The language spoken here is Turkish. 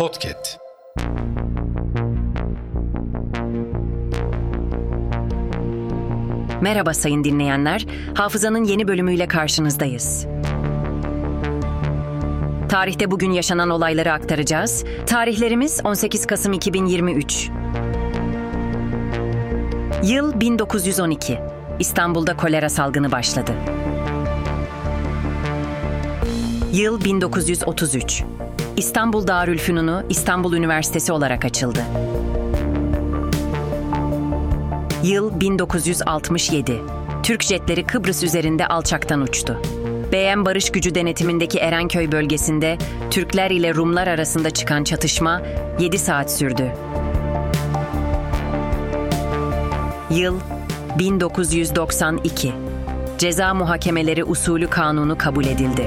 Podcast. Merhaba sayın dinleyenler. Hafızanın yeni bölümüyle karşınızdayız. Tarihte bugün yaşanan olayları aktaracağız. Tarihlerimiz 18 Kasım 2023. Yıl 1912. İstanbul'da kolera salgını başladı. Yıl 1933. İstanbul Darülfünunu İstanbul Üniversitesi olarak açıldı. Yıl 1967. Türk jetleri Kıbrıs üzerinde alçaktan uçtu. BM Barış Gücü denetimindeki Erenköy bölgesinde Türkler ile Rumlar arasında çıkan çatışma 7 saat sürdü. Yıl 1992. Ceza muhakemeleri usulü kanunu kabul edildi.